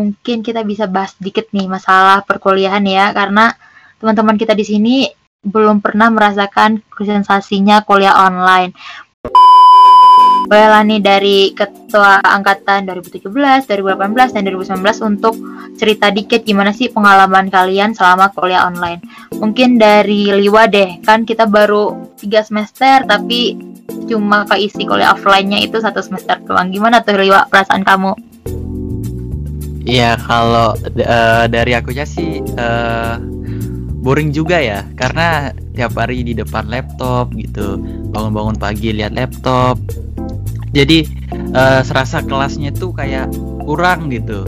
mungkin kita bisa bahas dikit nih masalah perkuliahan ya, karena teman-teman kita di sini belum pernah merasakan sensasinya kuliah online. Lah nih dari ketua angkatan 2017, 2018, dan 2019 untuk cerita dikit gimana sih pengalaman kalian selama kuliah online. Mungkin dari Liwa deh, kan kita baru 3 semester tapi cuma keisi kuliah offline-nya itu satu semester doang. Gimana tuh Liwa perasaan kamu? Iya, kalau uh, dari akunya sih uh, boring juga ya. Karena tiap hari di depan laptop gitu. Bangun-bangun pagi lihat laptop. Jadi uh, serasa kelasnya tuh kayak kurang gitu.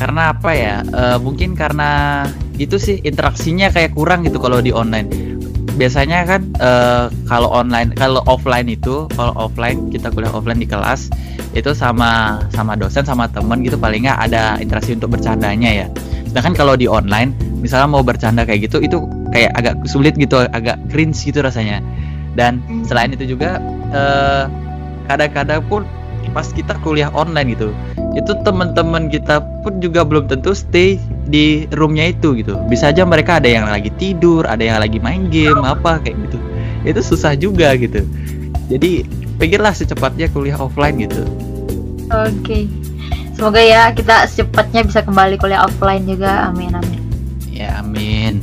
Karena apa ya? Uh, mungkin karena itu sih interaksinya kayak kurang gitu kalau di online biasanya kan uh, kalau online kalau offline itu kalau offline kita kuliah offline di kelas itu sama sama dosen sama temen gitu paling nggak ada interaksi untuk bercandanya ya sedangkan kalau di online misalnya mau bercanda kayak gitu itu kayak agak sulit gitu agak cringe gitu rasanya dan hmm. selain itu juga kadang eh, kadang-kadang pun pas kita kuliah online gitu. Itu teman-teman kita pun juga belum tentu stay di roomnya itu gitu. Bisa aja mereka ada yang lagi tidur ada yang lagi main game apa kayak gitu. Itu susah juga gitu. Jadi pikirlah secepatnya kuliah offline gitu. Oke. Okay. semoga ya kita secepatnya bisa kembali kuliah offline juga. Amin amin. Ya, amin.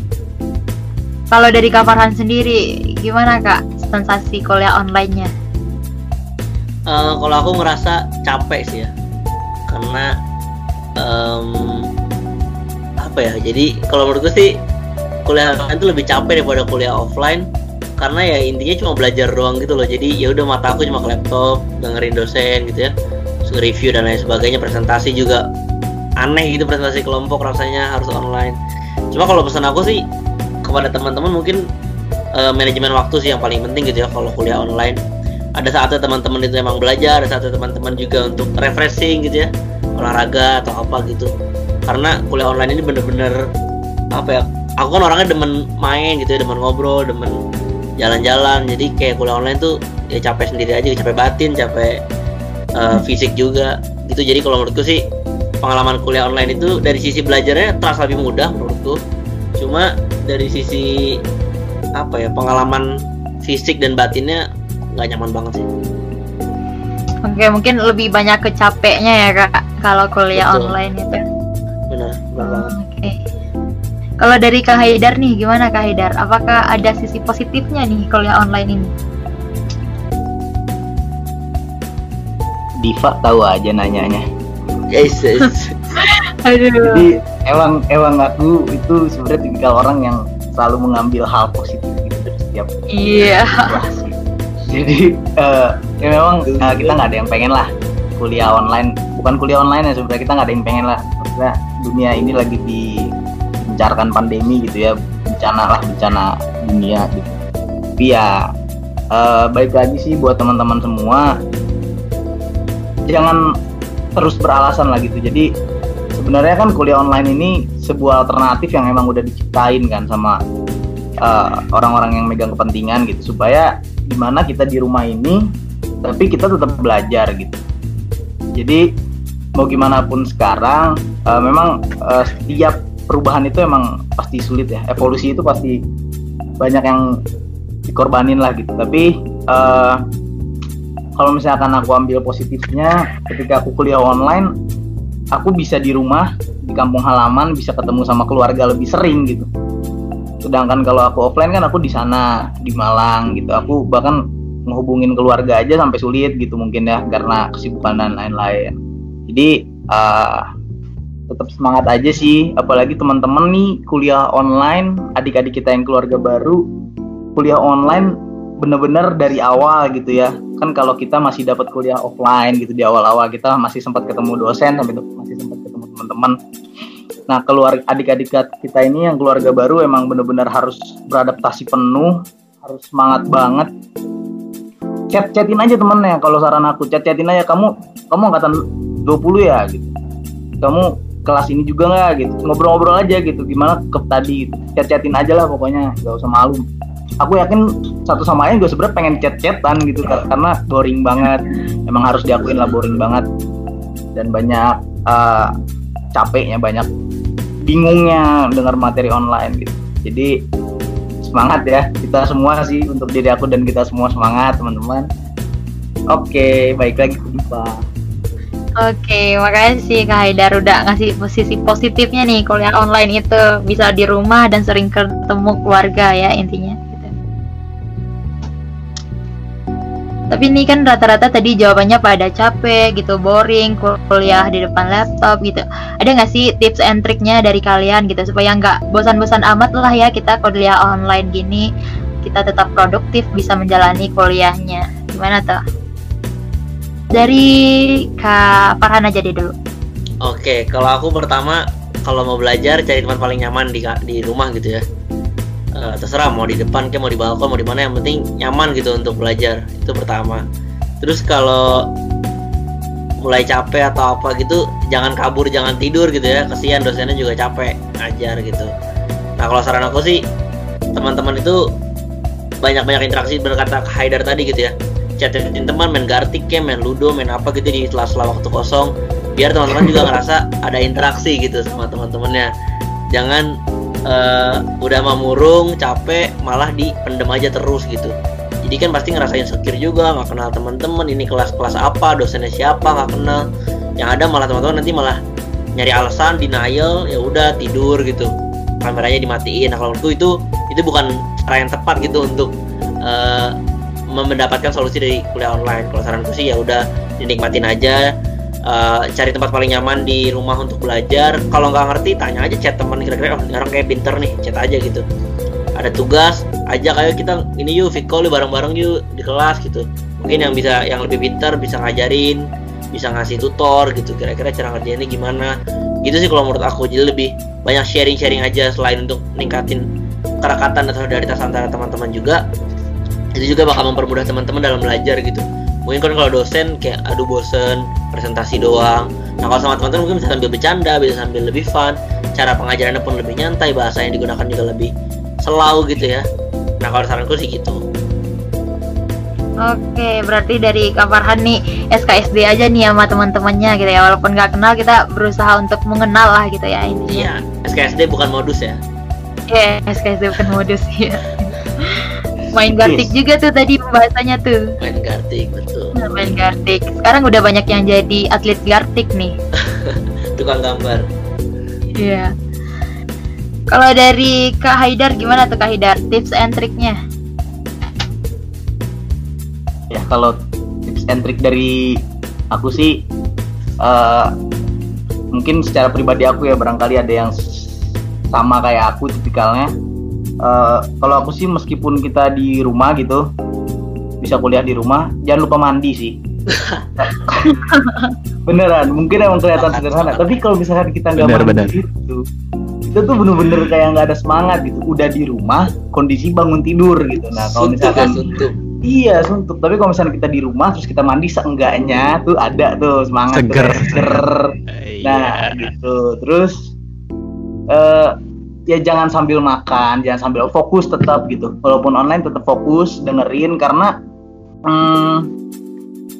Kalau dari Kak Farhan sendiri, gimana Kak sensasi kuliah online-nya? Uh, kalau aku ngerasa capek sih ya, karena um, apa ya? Jadi kalau menurutku sih kuliah online itu lebih capek daripada kuliah offline. Karena ya intinya cuma belajar doang gitu loh. Jadi ya udah mata aku cuma ke laptop dengerin dosen gitu ya. Review dan lain sebagainya presentasi juga aneh gitu presentasi kelompok rasanya harus online. Cuma kalau pesan aku sih kepada teman-teman mungkin uh, manajemen waktu sih yang paling penting gitu ya kalau kuliah online ada saatnya teman-teman itu emang belajar ada saatnya teman-teman juga untuk refreshing gitu ya. Olahraga atau apa gitu. Karena kuliah online ini bener-bener apa ya aku kan orangnya demen main gitu ya demen ngobrol demen jalan-jalan. Jadi kayak kuliah online tuh ya capek sendiri aja capek batin capek uh, fisik juga gitu. Jadi kalau menurutku sih pengalaman kuliah online itu dari sisi belajarnya terasa lebih mudah menurutku. Cuma dari sisi apa ya pengalaman fisik dan batinnya nggak nyaman banget sih. Oke mungkin lebih banyak kecapeknya ya kak kalau kuliah Betul. online itu. Benar benar oh, oke. Kalau dari kak Haidar nih gimana kak Haidar? Apakah ada sisi positifnya nih kuliah online ini? Diva tahu aja nanyanya. Guys jadi emang emang aku itu sebenarnya tipikal orang yang selalu mengambil hal positif gitu dari setiap iya jadi uh, ya memang uh, kita nggak ada yang pengen lah kuliah online. Bukan kuliah online ya sebenarnya kita nggak ada yang pengen lah. Maksudnya dunia ini lagi dibencarkan pandemi gitu ya. Bencana lah bencana dunia gitu. Tapi ya uh, baik lagi sih buat teman-teman semua. Jangan terus beralasan lah gitu. Jadi sebenarnya kan kuliah online ini sebuah alternatif yang emang udah diciptain kan sama orang-orang uh, yang megang kepentingan gitu. Supaya gimana kita di rumah ini tapi kita tetap belajar gitu. Jadi mau gimana pun sekarang uh, memang uh, setiap perubahan itu emang pasti sulit ya. Evolusi itu pasti banyak yang dikorbanin lah gitu. Tapi uh, kalau misalkan aku ambil positifnya ketika aku kuliah online aku bisa di rumah di kampung halaman bisa ketemu sama keluarga lebih sering gitu sedangkan kalau aku offline kan aku di sana di Malang gitu. Aku bahkan menghubungin keluarga aja sampai sulit gitu mungkin ya karena kesibukan dan lain-lain. Jadi uh, tetap semangat aja sih. Apalagi teman-teman nih kuliah online adik-adik kita yang keluarga baru kuliah online bener-bener dari awal gitu ya. Kan kalau kita masih dapat kuliah offline gitu di awal-awal kita masih sempat ketemu dosen sampai masih sempat ketemu teman-teman nah keluar adik-adik kita ini yang keluarga baru emang bener-bener harus beradaptasi penuh harus semangat banget. Chat chatin aja temennya kalau saran aku. Chat chatin aja kamu kamu angkatan 20 ya? Gitu. Kamu kelas ini juga nggak? Gitu. Ngobrol-ngobrol aja gitu gimana ke tadi? Gitu. chat chatin aja lah pokoknya gak usah malu. Aku yakin satu sama lain gue sebenernya pengen chat-chatan gitu karena boring banget. Emang harus diakuin lah boring banget. Dan banyak eh, capeknya banyak bingungnya dengar materi online gitu. Jadi semangat ya kita semua sih untuk diri aku dan kita semua semangat teman-teman. Oke baik lagi Oke, makasih Kak Haidar udah ngasih posisi positifnya nih kuliah online itu. Bisa di rumah dan sering ketemu keluarga ya intinya. Tapi ini kan rata-rata tadi jawabannya pada capek gitu, boring, kul- kuliah di depan laptop gitu. Ada nggak sih tips and triknya dari kalian gitu supaya nggak bosan-bosan amat lah ya kita kuliah online gini, kita tetap produktif bisa menjalani kuliahnya. Gimana tuh? Dari Kak Farhan aja deh dulu. Oke, kalau aku pertama kalau mau belajar cari tempat paling nyaman di di rumah gitu ya. Eh, terserah mau di depan kayak mau di balkon mau di mana yang penting nyaman gitu untuk belajar. Itu pertama. Terus kalau mulai capek atau apa gitu jangan kabur jangan tidur gitu ya. Kasihan dosennya juga capek ngajar gitu. Nah kalau saran aku sih teman-teman itu banyak-banyak interaksi berkata Haidar tadi gitu ya. Chatin teman main gartik ya main ludo main apa gitu di sela-sela waktu kosong. Biar teman-teman juga ngerasa ada interaksi gitu sama teman-temannya. Jangan eh, udah mamurung capek malah dipendem aja terus gitu. Jadi kan pasti ngerasain insecure juga nggak kenal teman-teman ini kelas-kelas apa dosennya siapa nggak kenal. Yang ada malah teman-teman nanti malah nyari alasan denial ya udah tidur gitu. Kameranya dimatiin. Nah kalau menurutku itu itu bukan cara yang tepat gitu untuk eh, mendapatkan solusi dari kuliah online. Kalau saranku sih ya udah dinikmatin aja eh, cari tempat paling nyaman di rumah untuk belajar. Kalau nggak ngerti tanya aja chat teman kira-kira oh orang kayak pinter nih chat aja gitu. Ada tugas aja kayak kita ini yuk call yuk bareng-bareng yuk di kelas gitu. Mungkin yang bisa yang lebih pinter bisa ngajarin bisa ngasih tutor gitu kira-kira cara ngerjainnya gimana. Gitu sih kalau menurut aku. Jadi lebih banyak sharing-sharing aja selain untuk ningkatin kerekatan dan solidaritas antara teman-teman juga. Itu juga bakal mempermudah teman-teman dalam belajar gitu. Mungkin kan kalau dosen kayak aduh bosen presentasi doang nah kalau sama teman-teman mungkin bisa sambil bercanda bisa sambil lebih fun cara pengajarannya pun lebih nyantai bahasa yang digunakan juga lebih selau gitu ya nah kalau saranku sih gitu Oke, berarti dari Kak Farhan nih SKSD aja nih sama teman-temannya gitu ya. Walaupun nggak kenal kita berusaha untuk mengenal lah gitu ya intinya. iya SKSD bukan modus ya Iya, SKSD bukan modus ya. Main gartik juga tuh tadi pembahasannya tuh. main gartik betul Nah, Main gartik. Sekarang udah banyak yang jadi atlet gartik nih. tukang gambar Iya. Kalau dari Kak Haidar gimana tuh Kak Haidar? Tips and triknya? ya kalau tips and trick dari aku sih eh, mungkin secara pribadi aku ya barangkali ada yang sama kayak aku tipikalnya Eh, kalau aku sih meskipun kita di rumah gitu bisa kuliah di rumah jangan lupa mandi sih. Beneran mungkin emang kelihatan sederhana. Tapi kalau misalkan kita nggak Bener, mandi gitu itu tuh bener-bener kayak nggak ada semangat gitu. Udah di rumah kondisi bangun tidur gitu. Nah kalau ya misalkan suntuk. Iya suntuk, tapi kalau misalnya kita di rumah terus kita mandi seenggaknya tuh ada tuh semangat tuh, Seger. kayak seger. Nah gitu, terus eh ya jangan sambil makan, jangan sambil fokus tetap gitu. Walaupun online tetap fokus dengerin karena hmm,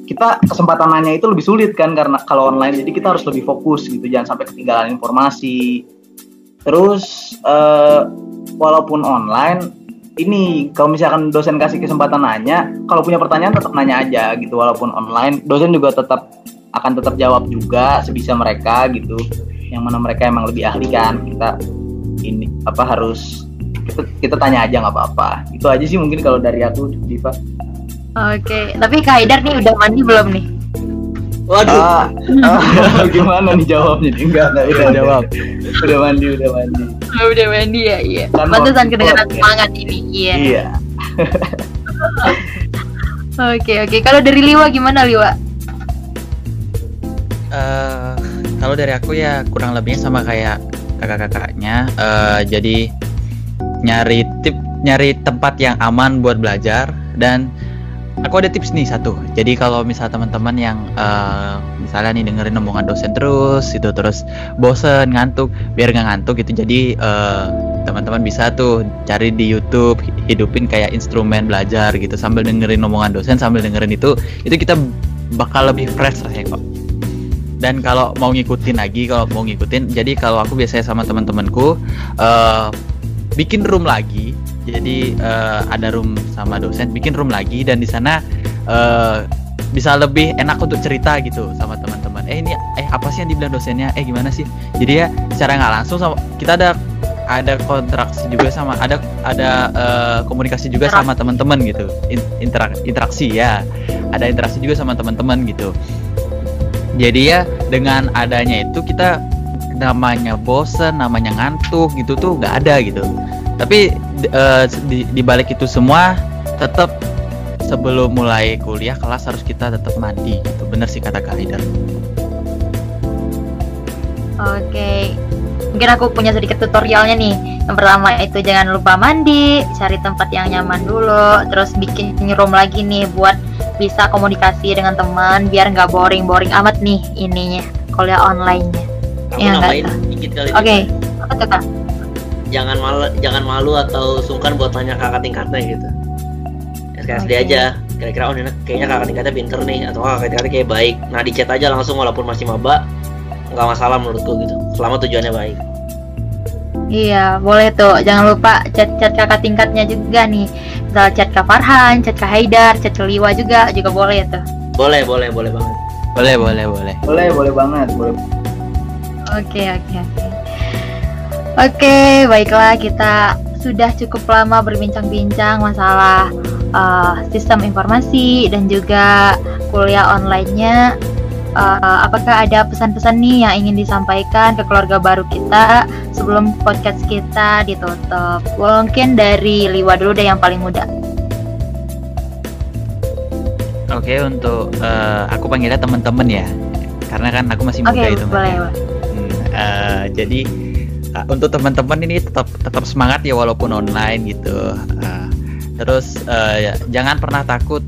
kita kesempatan nanya itu lebih sulit kan karena kalau online jadi kita harus lebih fokus gitu, jangan sampai ketinggalan informasi. Terus eh walaupun online ini kalau misalkan dosen kasih kesempatan nanya, kalau punya pertanyaan tetap nanya aja gitu walaupun online. Dosen juga tetap akan tetap jawab juga sebisa mereka gitu. Yang mana mereka emang lebih ahli kan. Kita ini apa harus kita, kita tanya aja nggak apa-apa. Itu aja sih mungkin kalau dari aku Diva. Oke, tapi Kak Haidar nih udah mandi belum nih? waduh Ah, ah, gimana nih jawabnya? nih? Enggak, enggak udah Jawab. Udah mandi, udah mandi. Oh, udah mandi ya, iya. Kan Pantesan itu- semangat ini, iya. Iya. Oke, oke. Kalau dari Liwa gimana Liwa? Eh, kalau dari aku ya kurang lebihnya sama kayak kakak-kakaknya. Eh, jadi nyari tip, nyari tempat yang aman buat belajar dan aku ada tips nih satu. Jadi kalau misal teman-teman yang eh, misalnya nih dengerin omongan dosen terus, itu terus bosen ngantuk, biar nggak ngantuk gitu. Jadi eh, teman-teman bisa tuh cari di YouTube hidupin kayak instrumen belajar gitu sambil dengerin omongan dosen sambil dengerin itu itu kita bakal lebih fresh rasanya kok dan kalau mau ngikutin lagi kalau mau ngikutin jadi kalau aku biasanya sama teman-temanku eh, bikin room lagi. Jadi eh, ada room sama dosen bikin room lagi. Dan di sana eh, bisa lebih enak untuk cerita gitu sama teman-teman. Eh ini eh apa sih yang dibilang dosennya? Eh gimana sih? Jadi ya secara nggak langsung sama kita ada ada kontraksi juga sama ada ada eh, komunikasi juga sama teman-teman gitu. In- interak- interaksi ya. Ada interaksi juga sama teman-teman gitu jadi ya dengan adanya itu kita namanya bosen namanya ngantuk gitu tuh nggak ada gitu tapi eh, di, di balik itu semua tetap sebelum mulai kuliah kelas harus kita tetap mandi gitu bener sih kata Kak Oke. Mungkin aku punya sedikit tutorialnya nih. Yang pertama itu jangan lupa mandi, cari tempat yang nyaman dulu, terus bikin room lagi nih buat bisa komunikasi dengan teman biar nggak boring-boring amat nih ininya kuliah online-nya. Aku nambahin nggak dikit kali Oke. juga. Apa tuh Kak? jangan malu jangan malu atau sungkan buat tanya kakak tingkatnya gitu SKSD Oke. aja kira-kira oh ini kayaknya kakak tingkatnya pinter nih atau "Oh, kakak tingkatnya kayak baik nah di chat aja langsung walaupun masih maba nggak masalah menurutku gitu selama tujuannya baik Iya, boleh tuh. Jangan lupa chat-chat kakak tingkatnya juga nih. Misal chat Kak Farhan, chat Kak Haidar, chat Liwa juga juga boleh tuh. boleh boleh boleh banget boleh boleh boleh Boleh, boleh banget, boleh. Oke, oke, oke. Oke, baiklah kita sudah cukup lama berbincang-bincang masalah uh, sistem informasi dan juga kuliah online-nya. Uh, apakah ada pesan-pesan nih yang ingin disampaikan ke keluarga baru kita sebelum podcast kita ditutup? Mungkin dari Liwa dulu deh yang paling muda. oke untuk eh, aku panggilnya teman-teman ya karena kan aku masih muda itu boleh. Mbak. boleh. Hmm, eh, jadi uh, untuk teman-teman ini tetap tetap semangat ya walaupun online gitu. Uh, terus uh, ya, jangan pernah takut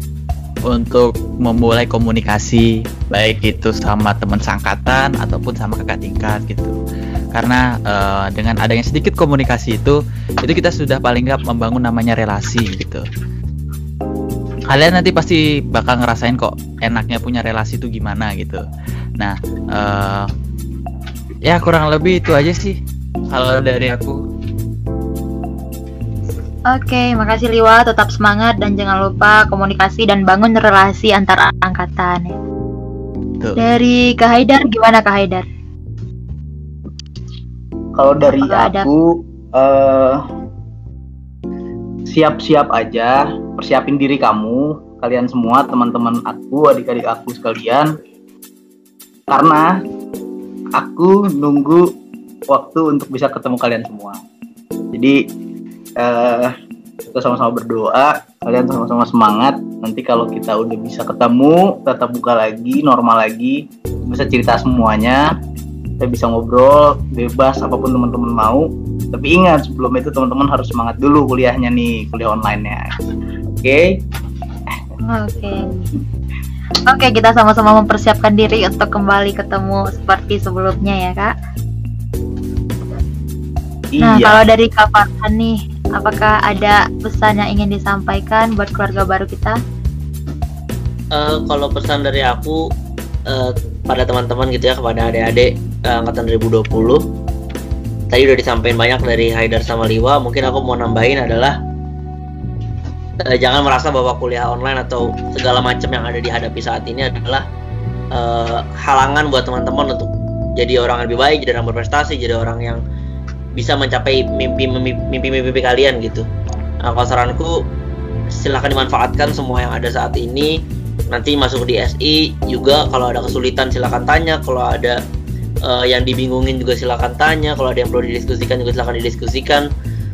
untuk memulai komunikasi baik itu sama teman sangkatan ataupun sama kakak tingkat gitu. Karena uh, dengan adanya sedikit komunikasi itu itu kita sudah paling nggak membangun namanya relasi gitu. Kalian nanti pasti bakal ngerasain kok enaknya punya relasi itu gimana gitu. Nah, eh, ya kurang lebih itu aja sih kalau dari aku Oke, makasih Liwa. Tetap semangat dan jangan lupa komunikasi dan bangun relasi antar angkatan. ya. tuh Dari Kak Haidar, gimana Kak Haidar? Kalau dari Apakah ada- aku eh siap-siap aja, persiapin diri kamu, kalian semua, teman-teman aku, adik-adik aku sekalian. Karena aku nunggu waktu untuk bisa ketemu kalian semua. Jadi eh kita sama-sama berdoa, kalian sama-sama semangat. Nanti kalau kita udah bisa ketemu, tetap buka lagi, normal lagi, bisa cerita semuanya, kita bisa ngobrol bebas apa pun teman-teman mau tapi ingat sebelum itu teman-teman harus semangat dulu kuliahnya nih kuliah online-nya oke Oke. Oke, kita sama-sama mempersiapkan diri untuk kembali ketemu seperti sebelumnya ya, Kak. Nah, iya kalau dari Kak Farhan nih, apakah ada pesan yang ingin disampaikan buat keluarga baru kita? Eh, kalau pesan dari aku eh, pada teman-teman gitu ya kepada adik-adik eh, angkatan 2020 tadi udah disampaikan banyak dari Haidar sama Liwa mungkin aku mau nambahin adalah eh, jangan merasa bahwa kuliah online atau segala macam yang ada dihadapi saat ini adalah eh, halangan buat teman-teman untuk jadi orang yang lebih baik jadi orang berprestasi jadi orang yang bisa mencapai mimpi mimpi mimpi kalian gitu. Nah, kalau saranku silahkan dimanfaatkan semua yang ada saat ini. Nanti masuk di SI juga kalau ada kesulitan silakan tanya. Kalau ada eh, yang dibingungin juga silakan tanya. Kalau ada yang perlu didiskusikan juga silakan didiskusikan.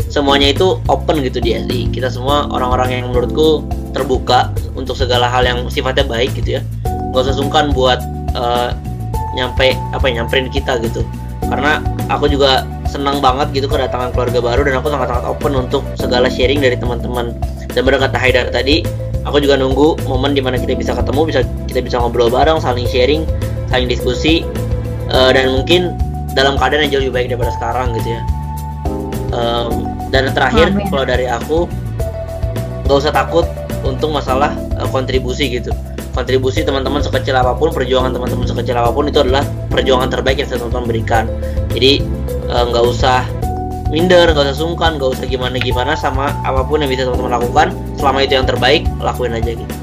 Semuanya itu open gitu di SI kita semua orang-orang yang menurutku terbuka untuk segala hal yang sifatnya baik gitu ya. Nggak usah sungkan buat eh, nyampe apa ya, nyamperin kita gitu karena aku juga senang banget gitu kedatangan keluarga baru dan aku sangat-sangat open untuk segala sharing dari teman-teman. Dan benar kata Haidar tadi aku juga nunggu momen di mana kita bisa ketemu bisa kita bisa ngobrol bareng saling sharing saling diskusi eh, dan mungkin dalam keadaan yang jauh lebih baik daripada sekarang gitu ya. Em, dan terakhir Amin. kalau dari aku nggak usah takut untuk masalah eh, kontribusi gitu. Kontribusi teman-teman sekecil apa pun perjuangan teman-teman sekecil apa pun itu adalah perjuangan terbaik yang teman-teman berikan jadi eh, nggak usah minder nggak usah sungkan nggak usah gimana gimana sama apa pun yang bisa teman-teman lakukan selama itu yang terbaik lakuin aja gitu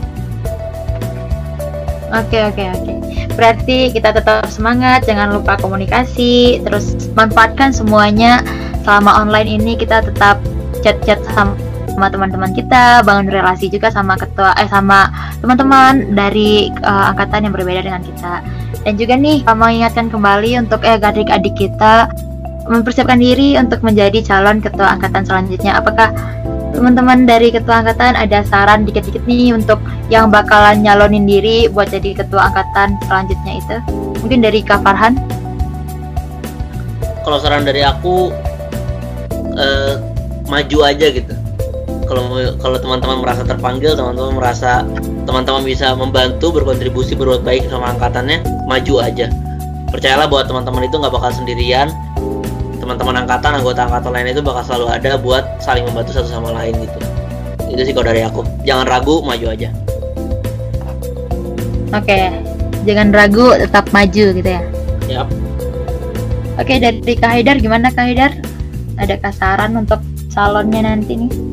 Oke oke oke. Berarti kita tetap semangat, jangan lupa komunikasi, terus manfaatkan semuanya selama online ini kita tetap chat-chat sama sama teman-teman kita, bangun relasi juga sama ketua eh sama teman-teman dari uh, angkatan yang berbeda dengan kita. Dan juga nih mengingatkan kembali untuk eh adik-adik kita mempersiapkan diri untuk menjadi calon ketua angkatan selanjutnya. Apakah teman-teman dari ketua angkatan ada saran dikit-dikit nih untuk yang bakalan nyalonin diri buat jadi ketua angkatan selanjutnya itu? Mungkin dari Kak Farhan? kalau saran dari aku eh, maju aja gitu kalau kalau teman-teman merasa terpanggil teman-teman merasa teman-teman bisa membantu berkontribusi berbuat baik sama angkatannya maju aja percayalah bahwa teman-teman itu nggak bakal sendirian teman-teman angkatan anggota angkatan lain itu bakal selalu ada buat saling membantu satu sama lain gitu itu sih kalau dari aku jangan ragu maju aja Oke, jangan ragu, tetap maju gitu ya. ya Oke, dari Kak Haidar gimana Kak Haidar? Ada saran untuk calonnya nanti nih?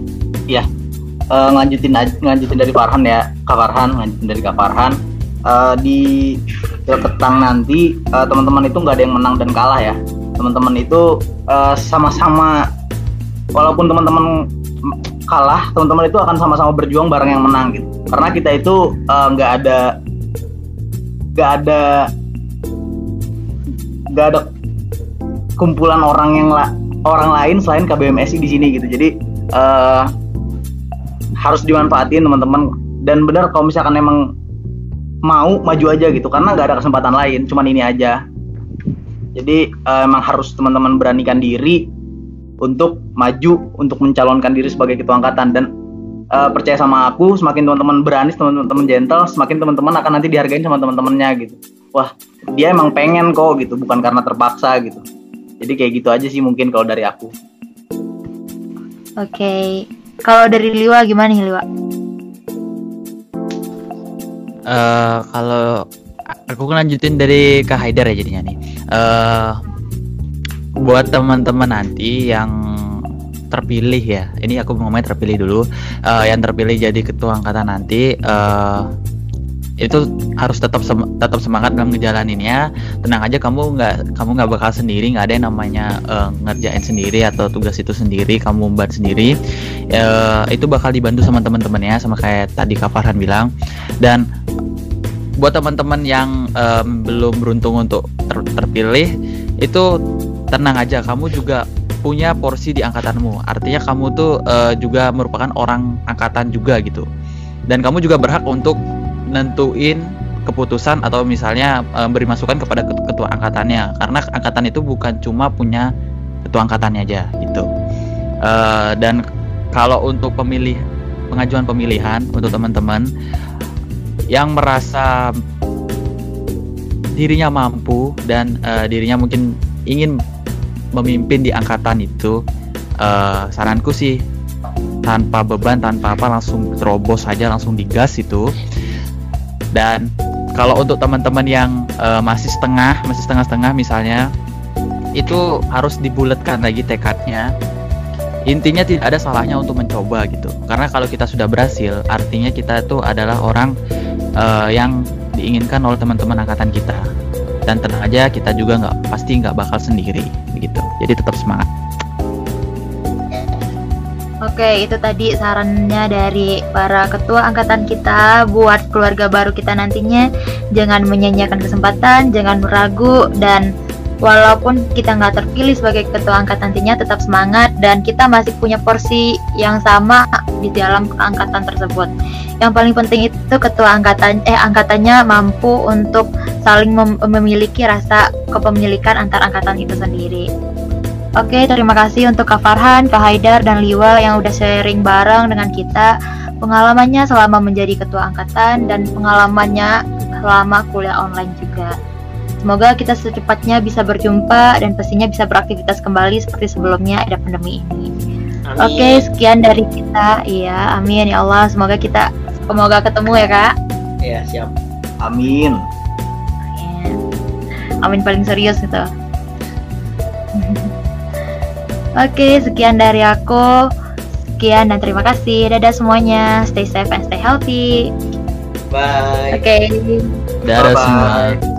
Eh, ngelanjutin aj- ngelanjutin dari Farhan ya. Kak Farhan ngelanjutin dari Kak Farhan. Eh, di Petang nanti eh, teman-teman itu nggak ada yang menang dan kalah ya. Teman-teman itu eh, sama-sama walaupun teman-teman kalah teman-teman itu akan sama-sama berjuang bareng yang menang gitu. Karena kita itu nggak ada nggak ada nggak ada kumpulan orang yang la- orang lain selain KBMSI di sini gitu. Jadi eh, harus dimanfaatin teman-teman. Dan benar kalau misalkan emang mau maju aja gitu. Karena nggak ada kesempatan lain cuman ini aja. Jadi eh, emang harus teman-teman beranikan diri untuk maju untuk mencalonkan diri sebagai ketua angkatan. Dan eh, percaya sama aku semakin teman-teman berani teman-teman gentle semakin teman-teman akan nanti dihargain sama teman-temannya gitu. Wah dia emang pengen kok gitu bukan karena terpaksa gitu. Jadi kayak gitu aja sih mungkin kalau dari aku. Oke, kalau dari Liwa gimana nih Liwa? Eh, kalau aku lanjutin dari Kak Haidar ya jadinya nih. Eh buat teman-teman nanti yang terpilih ya. Ini aku ngomongnya terpilih dulu. Eh, yang terpilih jadi ketua angkatan nanti eh itu harus tetap sem- tetap semangat dalam ngejalaninnya. Tenang aja kamu nggak kamu nggak bakal sendiri, nggak ada yang namanya eh, ngerjain sendiri atau tugas itu sendiri, kamu membuat sendiri. Eh, itu bakal dibantu sama teman-temannya sama kayak tadi Kak Farhan bilang. Dan buat teman-teman yang em, belum beruntung untuk ter- terpilih itu tenang aja kamu juga punya porsi di angkatanmu artinya kamu tuh eh, juga merupakan orang angkatan juga gitu dan kamu juga berhak untuk nentuin keputusan atau misalnya eh, beri masukan kepada ket- ketua angkatannya. Karena angkatan itu bukan cuma punya ketua angkatannya aja gitu. Eh, dan kalau untuk pemilih pengajuan pemilihan untuk teman-teman yang merasa dirinya mampu dan eh, dirinya mungkin ingin memimpin di angkatan itu saranku sih tanpa beban tanpa apa langsung terobos saja langsung digas itu dan kalau untuk teman-teman yang eh, masih setengah masih setengah-setengah misalnya itu harus dibulatkan lagi tekadnya. Intinya tidak ada salahnya untuk mencoba gitu. Karena kalau kita sudah berhasil artinya kita itu adalah orang eh, yang diinginkan oleh teman-teman angkatan kita. Dan tenang aja kita juga nggak pasti nggak bakal sendiri begitu. Jadi tetap semangat Oke, itu tadi sarannya dari para ketua angkatan kita buat keluarga baru kita nantinya. Jangan menyanyiakan kesempatan, jangan ragu, dan walaupun kita nggak terpilih sebagai ketua angkatan nantinya, tetap semangat dan kita masih punya porsi yang sama di dalam angkatan tersebut. Yang paling penting itu ketua angkatan eh angkatannya mampu untuk saling mem- memiliki rasa kepemilikan antar angkatan itu sendiri. Oke, terima kasih untuk Kak Farhan, Kak Haidar, dan Liwa yang udah sharing bareng dengan kita pengalamannya selama menjadi ketua angkatan dan pengalamannya selama kuliah online juga. Semoga kita secepatnya bisa berjumpa dan pastinya bisa beraktivitas kembali seperti sebelumnya ada pandemi ini. amin Oke, sekian dari kita. Iya, amin ya Allah. Semoga kita semoga ketemu ya, Kak. Ya siap. Amin. Amin paling serius gitu. Oke, sekian dari aku. Sekian dan terima kasih. Dadah semuanya. Stay safe and stay healthy. Bye. Oke. Dadah Bye-bye. semua.